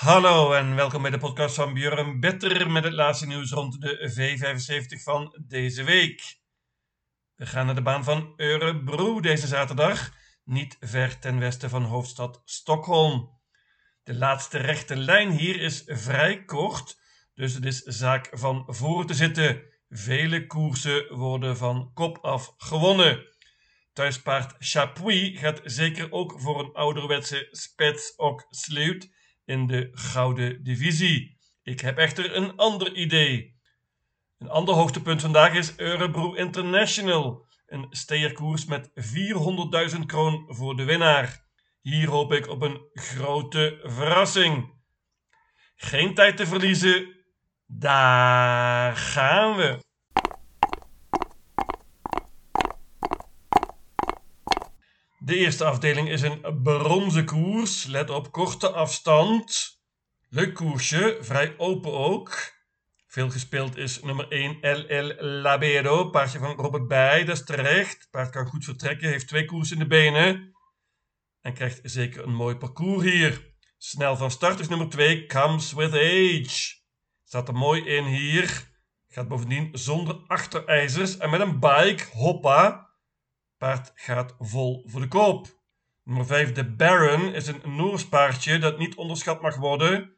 Hallo en welkom bij de podcast van Björn Better met het laatste nieuws rond de V75 van deze week. We gaan naar de baan van Örebro deze zaterdag, niet ver ten westen van hoofdstad Stockholm. De laatste rechte lijn hier is vrij kort, dus het is zaak van voor te zitten. Vele koersen worden van kop af gewonnen. Thuispaard Chapuis gaat zeker ook voor een ouderwetse spets ook sluit in de gouden divisie. Ik heb echter een ander idee. Een ander hoogtepunt vandaag is Örebro International. Een steerkoers met 400.000 kroon voor de winnaar. Hier hoop ik op een grote verrassing. Geen tijd te verliezen. Daar gaan we. De eerste afdeling is een bronzen koers. Let op korte afstand. Leuk koersje, vrij open ook. Veel gespeeld is nummer 1 LL Labero, paardje van Robert Bij, dat is terecht. Paard kan goed vertrekken, heeft twee koers in de benen. En krijgt zeker een mooi parcours hier. Snel van start is nummer 2 Comes With Age. Staat er mooi in hier. Gaat bovendien zonder achterijzers en met een bike, hoppa. Paard gaat vol voor de koop. Nummer 5, de Baron, is een Noors paardje dat niet onderschat mag worden.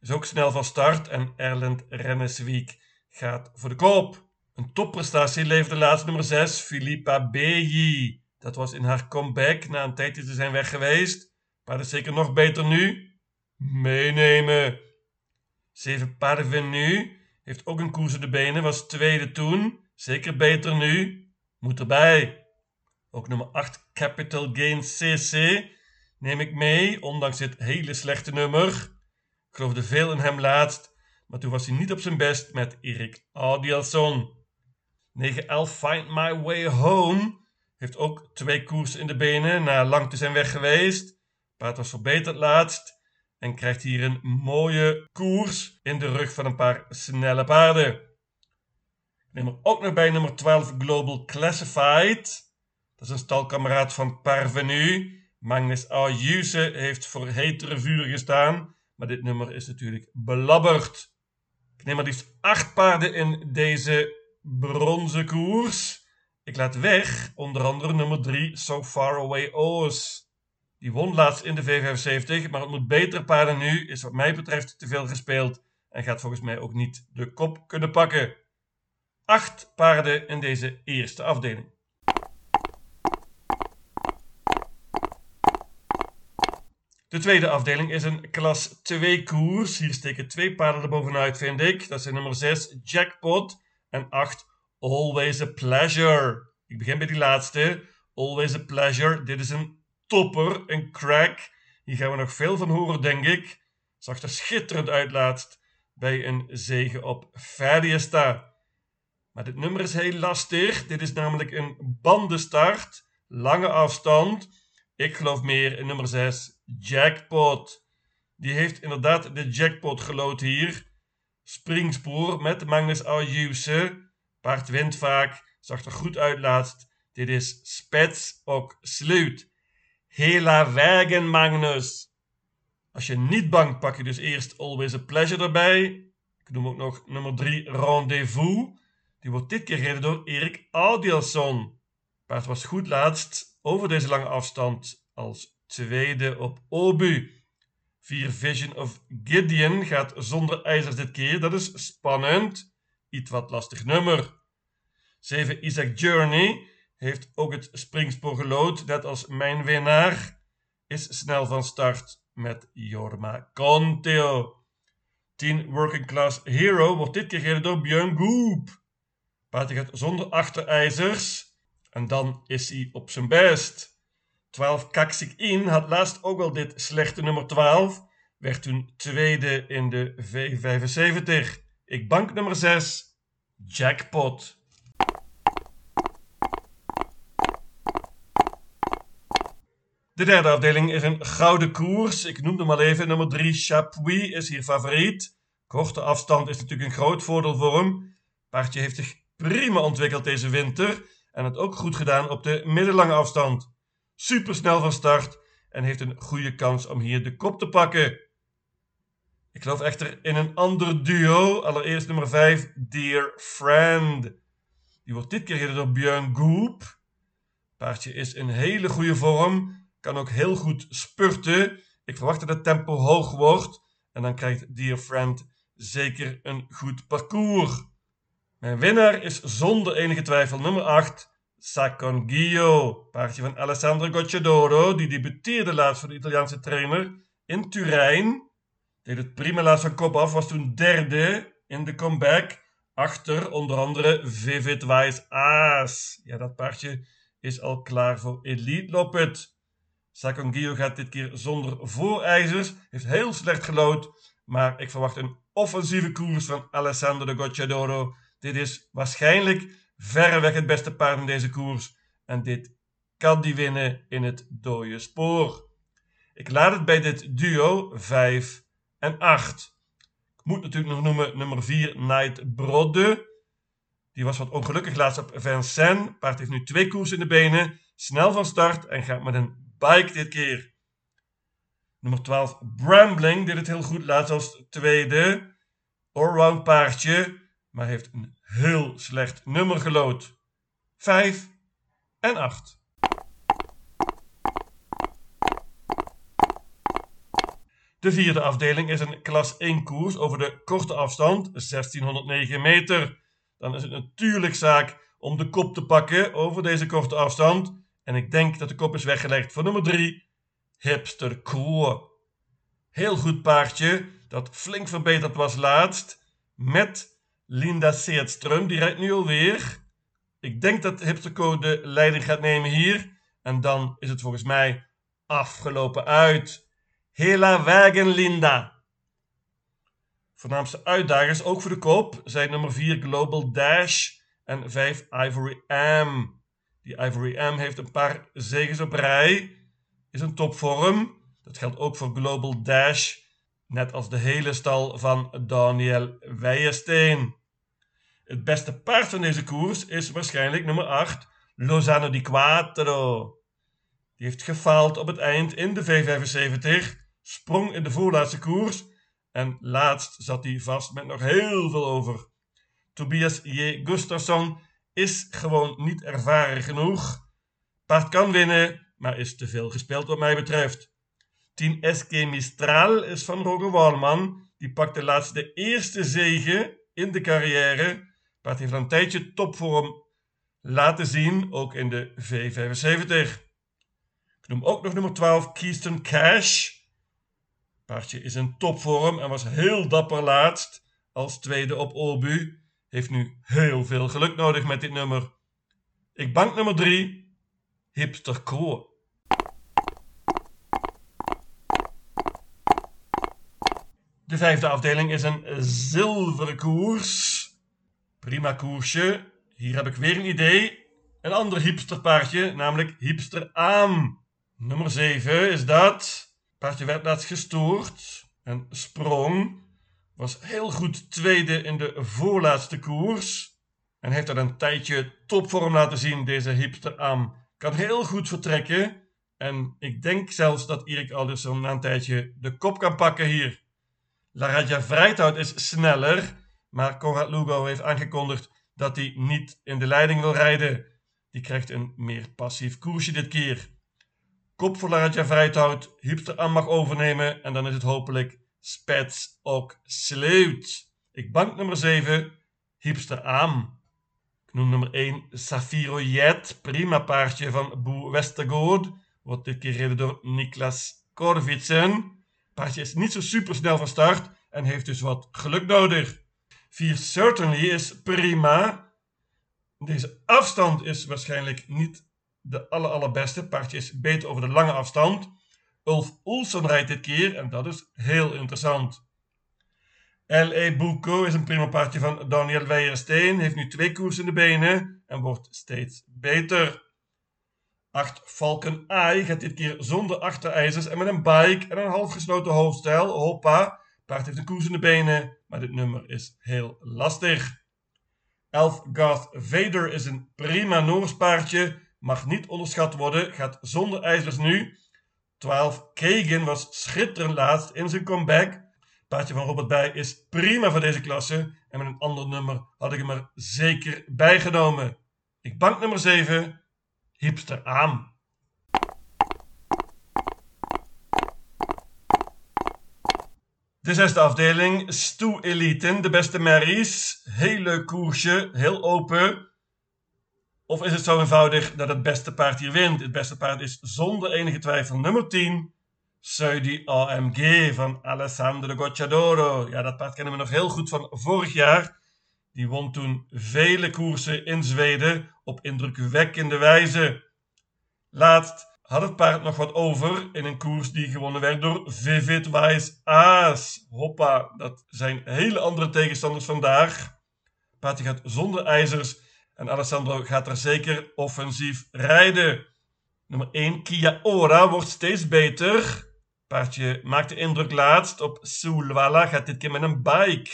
Is ook snel van start en Erlend Rennesweek gaat voor de koop. Een topprestatie leverde laatst nummer 6, Philippa Beji. Dat was in haar comeback na een tijdje te zijn weg geweest. Paard is zeker nog beter nu. Meenemen. 7 Paardenvin nu. Heeft ook een koers in de benen, was tweede toen. Zeker beter nu. Moet erbij. Ook nummer 8 Capital Gain CC neem ik mee, ondanks dit hele slechte nummer. Ik geloofde veel in hem laatst, maar toen was hij niet op zijn best met Erik Audielson. 911 Find My Way Home heeft ook twee koersen in de benen na lang te zijn weg geweest. Paard was verbeterd laatst en krijgt hier een mooie koers in de rug van een paar snelle paarden. Ik neem er ook nog bij nummer 12 Global Classified. Dat is een stalkameraad van Parvenu. Magnus Ayuse heeft voor hetere vuur gestaan. Maar dit nummer is natuurlijk belabberd. Ik neem maar liefst acht paarden in deze bronzen koers. Ik laat weg onder andere nummer 3 So Far Away O's. Die won laatst in de V75, maar het moet beter paarden nu. Is wat mij betreft te veel gespeeld en gaat volgens mij ook niet de kop kunnen pakken. Acht paarden in deze eerste afdeling. De tweede afdeling is een klas 2 koers. Hier steken twee paarden er bovenuit, vind ik. Dat zijn nummer 6 Jackpot en 8 Always a Pleasure. Ik begin bij die laatste. Always a Pleasure. Dit is een topper, een crack. Hier gaan we nog veel van horen, denk ik. Zag er schitterend uit laatst bij een zege op Ferdiesta. Maar dit nummer is heel lastig. Dit is namelijk een bandenstart, lange afstand. Ik geloof meer in nummer 6 Jackpot. Die heeft inderdaad de jackpot gelood hier. Springspoor met Magnus Ayuse. Paard wint vaak. Zag er goed uit laatst. Dit is Spets ook Sluit. Hela wegen Magnus. Als je niet bang, pak je dus eerst Always a Pleasure erbij. Ik noem ook nog nummer 3 Rendezvous. Die wordt dit keer gereden door Erik Audielson. Paard was goed laatst over deze lange afstand als tweede op Obu. 4 Vision of Gideon gaat zonder ijzers dit keer. Dat is spannend. Iets wat lastig nummer. 7 Isaac Journey heeft ook het springspoor gelood. Net als mijn winnaar. Is snel van start met Jorma Conteo. 10 Working Class Hero wordt dit keer gereden door Björn Goop. Paardje gaat zonder achterijzers. En dan is hij op zijn best. 12 Kaksik In had laatst ook wel dit slechte nummer 12. Werd toen tweede in de V75. Ik bank nummer 6. Jackpot. De derde afdeling is een gouden koers. Ik noem hem al even. Nummer 3 Chapuis is hier favoriet. Korte afstand is natuurlijk een groot voordeel voor hem. Paardje heeft zich prima ontwikkeld deze winter. En het ook goed gedaan op de middellange afstand. Super snel van start en heeft een goede kans om hier de kop te pakken. Ik geloof echter in een ander duo. Allereerst nummer 5, Dear Friend. Die wordt dit keer gereden door Björn Goop. Paardje is in hele goede vorm. Kan ook heel goed spurten. Ik verwacht dat het tempo hoog wordt. En dan krijgt Dear Friend zeker een goed parcours. Mijn winnaar is zonder enige twijfel nummer 8, Sacongio. Paardje van Alessandro Gocciadoro. Die debuteerde laatst voor de Italiaanse trainer in Turijn. Deed het prima laatst van kop af. Was toen derde in de comeback. Achter onder andere Vivid Wise Aas. Ja, dat paardje is al klaar voor Elite Loppet. Sakongio gaat dit keer zonder voorijzers. Heeft heel slecht gelood. Maar ik verwacht een offensieve koers van Alessandro Gocciadoro. Dit is waarschijnlijk verreweg het beste paard in deze koers. En dit kan die winnen in het dode spoor. Ik laat het bij dit duo 5 en 8. Ik moet natuurlijk nog noemen nummer 4 Night Brode. Die was wat ongelukkig laatst op Vincennes. Paard heeft nu twee koers in de benen. Snel van start en gaat met een bike dit keer. Nummer 12 Brambling deed het heel goed laatst als tweede. Allround paardje. Maar heeft een heel slecht nummer gelood. 5 en 8. De vierde afdeling is een klas 1 koers over de korte afstand, 1609 meter. Dan is het natuurlijk zaak om de kop te pakken over deze korte afstand. En ik denk dat de kop is weggelegd voor nummer 3, Hipster Cool. Heel goed paardje, dat flink verbeterd was laatst. Met Linda Seertström, die rijdt nu alweer. Ik denk dat Hipster de leiding gaat nemen hier. En dan is het volgens mij afgelopen uit. Hela wagen Linda. Voornaamste uitdagers, ook voor de kop, zijn nummer 4 Global Dash en 5 Ivory M. Die Ivory M heeft een paar zegens op rij, is een topvorm. Dat geldt ook voor Global Dash, net als de hele stal van Daniel Weijersteen. Het beste paard van deze koers is waarschijnlijk nummer 8, Lozano di Quattro. Die heeft gefaald op het eind in de V75 sprong in de voorlaatste koers en laatst zat hij vast met nog heel veel over. Tobias J. Gustafsson is gewoon niet ervaren genoeg. Paard kan winnen, maar is te veel gespeeld wat mij betreft. 10 SK Mistral is van Roger Walman. Die pakte laatst de eerste zege in de carrière. Paard heeft een tijdje topvorm laten zien, ook in de V75. Ik noem ook nog nummer 12 Keystone Cash. Paardje is in topvorm en was heel dapper laatst. Als tweede op Obu. Heeft nu heel veel geluk nodig met dit nummer. Ik bank nummer 3. Hipster Kroon. De vijfde afdeling is een zilveren koers. Prima koersje. Hier heb ik weer een idee. Een ander hipsterpaardje, namelijk Hipster Aam. Nummer 7 is dat. Paardje werd laatst gestoord en sprong. Was heel goed tweede in de voorlaatste koers. En heeft er een tijdje topvorm laten zien, deze hipster Am. Kan heel goed vertrekken. En ik denk zelfs dat Erik Alderson na een tijdje de kop kan pakken hier. La Raja Vrijthout is sneller. Maar Conrad Lugo heeft aangekondigd dat hij niet in de leiding wil rijden. Die krijgt een meer passief koersje dit keer. Kop voor Laratja Vrijthout, Hipster aan mag overnemen en dan is het hopelijk Spets ook sleut. Ik bank nummer 7, Hipster aan. Ik noem nummer 1 Safiro Jet, prima paardje van Boe Westergaard. Wordt dit keer gereden door Niklas Korvitsen. Paardje is niet zo super snel van start en heeft dus wat geluk nodig. 4 Certainly is prima. Deze afstand is waarschijnlijk niet de aller, allerbeste. Paardje is beter over de lange afstand. Ulf Olsson rijdt dit keer en dat is heel interessant. L.A. Bucco is een prima paardje van Daniel Weijersteen. Heeft nu twee koers in de benen en wordt steeds beter. 8 Falcon Eye gaat dit keer zonder achterijzers en met een bike en een half gesloten hoofdstijl. Hoppa. Paard heeft een koers in de benen, maar dit nummer is heel lastig. 11 Garth Vader is een prima Noors paardje mag niet onderschat worden, gaat zonder ijzers nu. 12 Kagan was schitterend laatst in zijn comeback. paardje van Robert Bij is prima voor deze klasse. En met een ander nummer had ik hem er zeker bijgenomen. Ik bank nummer 7, Hipster aan. De zesde afdeling, Stoe Eliten, de beste merries. Heel leuk koersje, heel open. Of is het zo eenvoudig dat het beste paard hier wint? Het beste paard is zonder enige twijfel nummer 10, Saudi AMG van Alessandro Gocciadoro. Ja, dat paard kennen we nog heel goed van vorig jaar. Die won toen vele koersen in Zweden op indrukwekkende wijze. Laatst had het paard nog wat over in een koers die gewonnen werd door Vivid Wise Aas. Hoppa, dat zijn hele andere tegenstanders vandaag. Paardje gaat zonder ijzers en Alessandro gaat er zeker offensief rijden. Nummer 1, Kia Ora, wordt steeds beter. Paardje maakt de indruk laatst op Sulwala, gaat dit keer met een bike.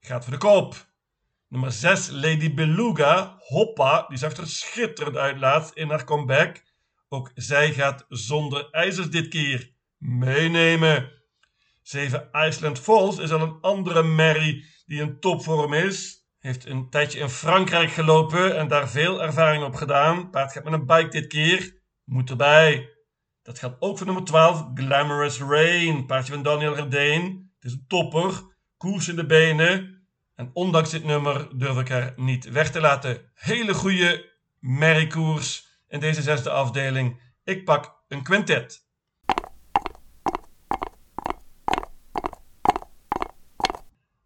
Gaat voor de kop. Nummer 6, Lady Beluga, hoppa, die zag er schitterend uit laatst in haar comeback. Ook zij gaat zonder ijzers dit keer meenemen. 7 Iceland Falls is al een andere Mary die in topvorm is. Heeft een tijdje in Frankrijk gelopen en daar veel ervaring op gedaan. Paard gaat met een bike dit keer. Moet erbij. Dat geldt ook voor nummer 12, Glamorous Rain. Paardje van Daniel Redeen. Het is een topper. Koers in de benen. En ondanks dit nummer durf ik haar niet weg te laten. Hele goede merriekoers in deze zesde afdeling. Ik pak een quintet.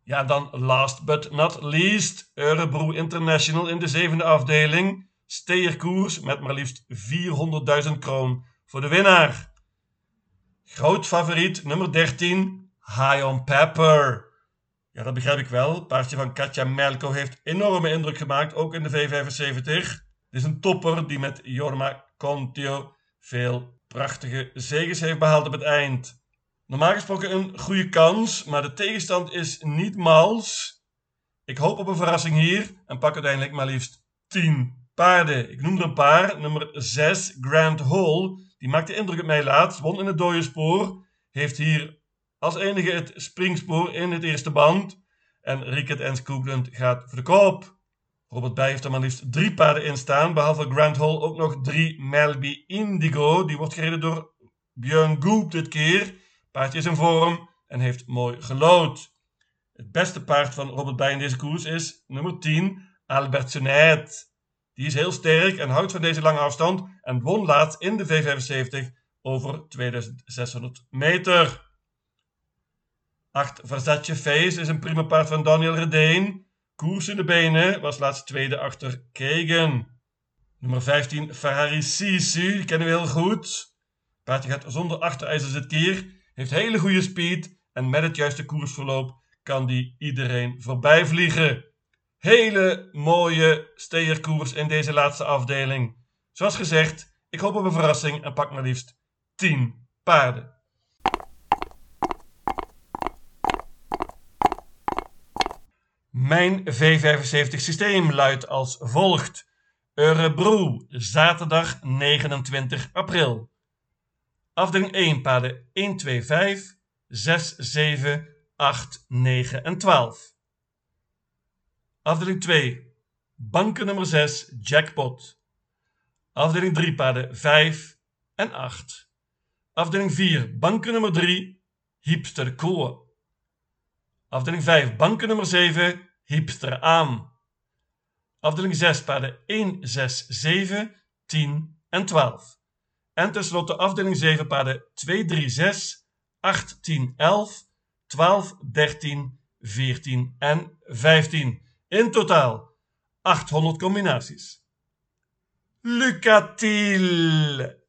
Ja, dan last but not least, Örebro International in de zevende afdeling. Steerkoers met maar liefst 400.000 kroon voor de winnaar. Groot favoriet nummer 13, High on Pepper. Ja, dat begrijp ik wel. Paardje van Katja Melko heeft enorme indruk gemaakt, ook in de V75. Het is een topper die met Jorma Contio veel prachtige zegens heeft behaald op het eind. Normaal gesproken een goede kans, maar de tegenstand is niet mals. Ik hoop op een verrassing hier en pak uiteindelijk maar liefst 10 paarden. Ik noem er een paar. Nummer 6, Grand Hall. Die maakte indruk op mij laatst, won in het dode spoor. Heeft hier als enige het springspoor in het eerste band. En Ricket en Scoopland gaat voor de koop. Robert Bij heeft er maar liefst drie paarden in staan. Behalve Grand Hall ook nog drie Melby Indigo. Die wordt gereden door Björn Goop dit keer. Paardje is in vorm en heeft mooi gelood. Het beste paard van Robert Bij in deze koers is nummer 10, Albert Senet. Die is heel sterk en houdt van deze lange afstand en won laatst in de V75 over 2600 meter. 8 Versace Face is een prima paard van Daniel Redeen. Koers in de benen was laatst tweede achter Kegen. Nummer 15 Ferrari Sisu, die kennen we heel goed. Paardje gaat zonder achterijzers dit keer, heeft hele goede speed en met het juiste koersverloop kan die iedereen voorbij vliegen. Hele mooie steerkoers in deze laatste afdeling. Zoals gezegd, ik hoop op een verrassing en pak maar liefst 10 paarden. Mijn V75 systeem luidt als volgt. Örebro, zaterdag 29 april. Afdeling 1, paden 1, 2, 5, 6, 7, 8, 9 en 12. Afdeling 2, banken nummer 6, jackpot. Afdeling 3, paden 5 en 8. Afdeling 4, banken nummer 3, hipster koor. Afdeling 5, banken nummer 7, hipster aan. Afdeling 6, paarden 1, 6, 7, 10 en 12. En tenslotte afdeling 7, paarden 2, 3, 6, 8, 10, 11, 12, 13, 14 en 15. In totaal 800 combinaties. Lucatil!